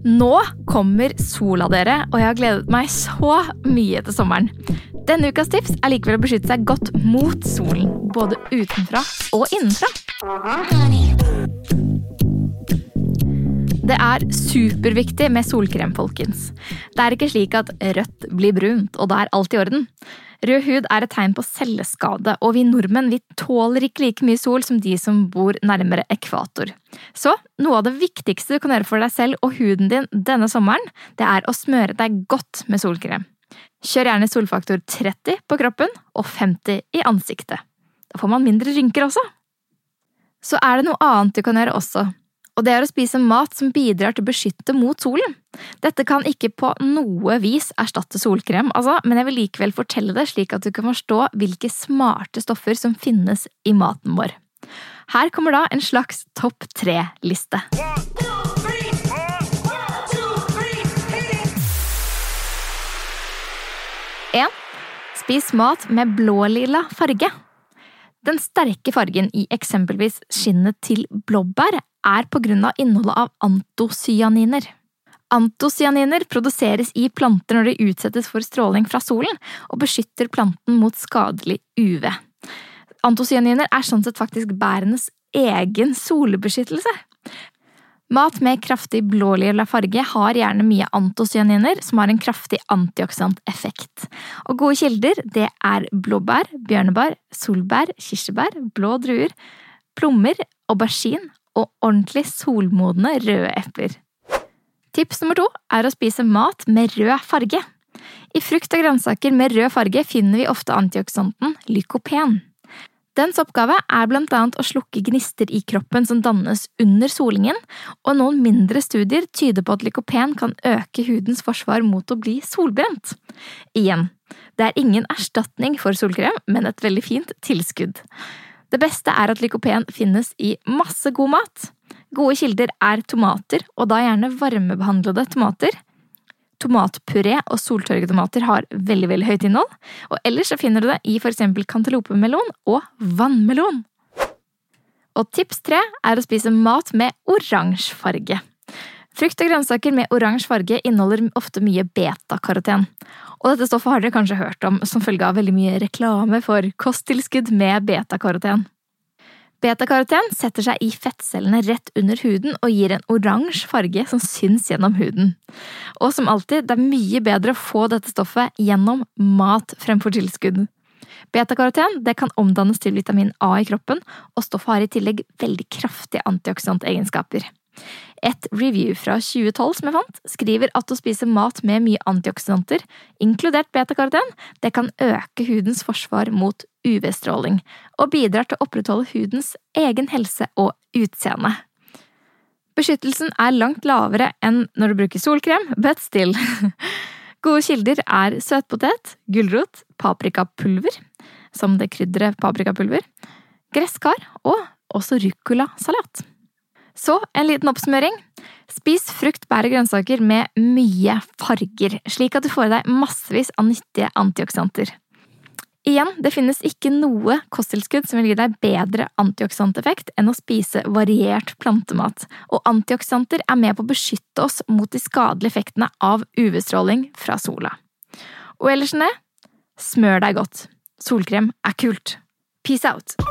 Nå kommer sola, dere, og jeg har gledet meg så mye til sommeren. Denne ukas tips er likevel å beskytte seg godt mot solen, både utenfra og innenfra. Det er superviktig med solkrem, folkens. Det er ikke slik at rødt blir brunt, og da er alt i orden. Rød hud er et tegn på celleskade, og vi nordmenn vi tåler ikke like mye sol som de som bor nærmere ekvator. Så noe av det viktigste du kan gjøre for deg selv og huden din denne sommeren, det er å smøre deg godt med solkrem. Kjør gjerne solfaktor 30 på kroppen og 50 i ansiktet. Da får man mindre rynker også. Så er det noe annet du kan gjøre også, og det er å spise mat som bidrar til å beskytte mot solen. Dette kan ikke på noe vis erstatte solkrem, altså, men jeg vil likevel fortelle det slik at du kan forstå hvilke smarte stoffer som finnes i maten vår. Her kommer da en slags topp tre-liste. Spis mat med blålilla farge. Den sterke fargen i eksempelvis skinnet til blåbær er på grunn av innholdet av antocyaniner. Antocyaniner produseres i planter når de utsettes for stråling fra solen, og beskytter planten mot skadelig UV. Antocyaniner er sånn sett faktisk bærenes egen solbeskyttelse. Mat med kraftig blålilla farge har gjerne mye antocyaniner, som har en kraftig antioksidanteffekt. Og gode kilder det er blåbær, bjørnebær, solbær, kirsebær, blå druer, plommer, aubergine og ordentlig solmodne røde epler. Tips nummer to er å spise mat med rød farge. I frukt og grønnsaker med rød farge finner vi ofte antioksidanten lykopen. Dens oppgave er blant annet å slukke gnister i kroppen som dannes under solingen, og noen mindre studier tyder på at lykopen kan øke hudens forsvar mot å bli solbrent. Igjen, det er ingen erstatning for solkrem, men et veldig fint tilskudd. Det beste er at lykopen finnes i masse god mat. Gode kilder er tomater, og da gjerne varmebehandlede tomater. Tomatpuré og soltørketomater har veldig veldig høyt innhold, og ellers så finner du det i for eksempel kantaloupemelon og vannmelon. Og tips tre er å spise mat med oransje farge. Frukt og grønnsaker med oransje farge inneholder ofte mye betakaroten. Og dette stoffet har dere kanskje hørt om som følge av veldig mye reklame for kosttilskudd med betakaroten. Betakaroten setter seg i fettcellene rett under huden og gir en oransje farge som syns gjennom huden. Og som alltid, det er mye bedre å få dette stoffet gjennom mat fremfor tilskudd. Betakaroten kan omdannes til vitamin A i kroppen, og stoffet har i tillegg veldig kraftige antioksidantegenskaper. Et review fra 2012 som jeg fant, skriver at å spise mat med mye antioksidanter, inkludert betakaroten, det kan øke hudens forsvar mot UV-stråling, og bidrar til å opprettholde hudens egen helse og utseende. Beskyttelsen er langt lavere enn når du bruker solkrem, but still. Gode kilder er søtpotet, gulrot, paprikapulver, som det krydderet paprikapulver, gresskar og også ruccolasalat. Så en liten oppsummering. Spis frukt, bær og grønnsaker med mye farger, slik at du får i deg massevis av nyttige antioksidanter. Igjen, det finnes ikke noe kosttilskudd som vil gi deg bedre antioksidanteffekt enn å spise variert plantemat, og antioksidanter er med på å beskytte oss mot de skadelige effektene av UV-stråling fra sola. Og ellers enn det, smør deg godt. Solkrem er kult. Peace out!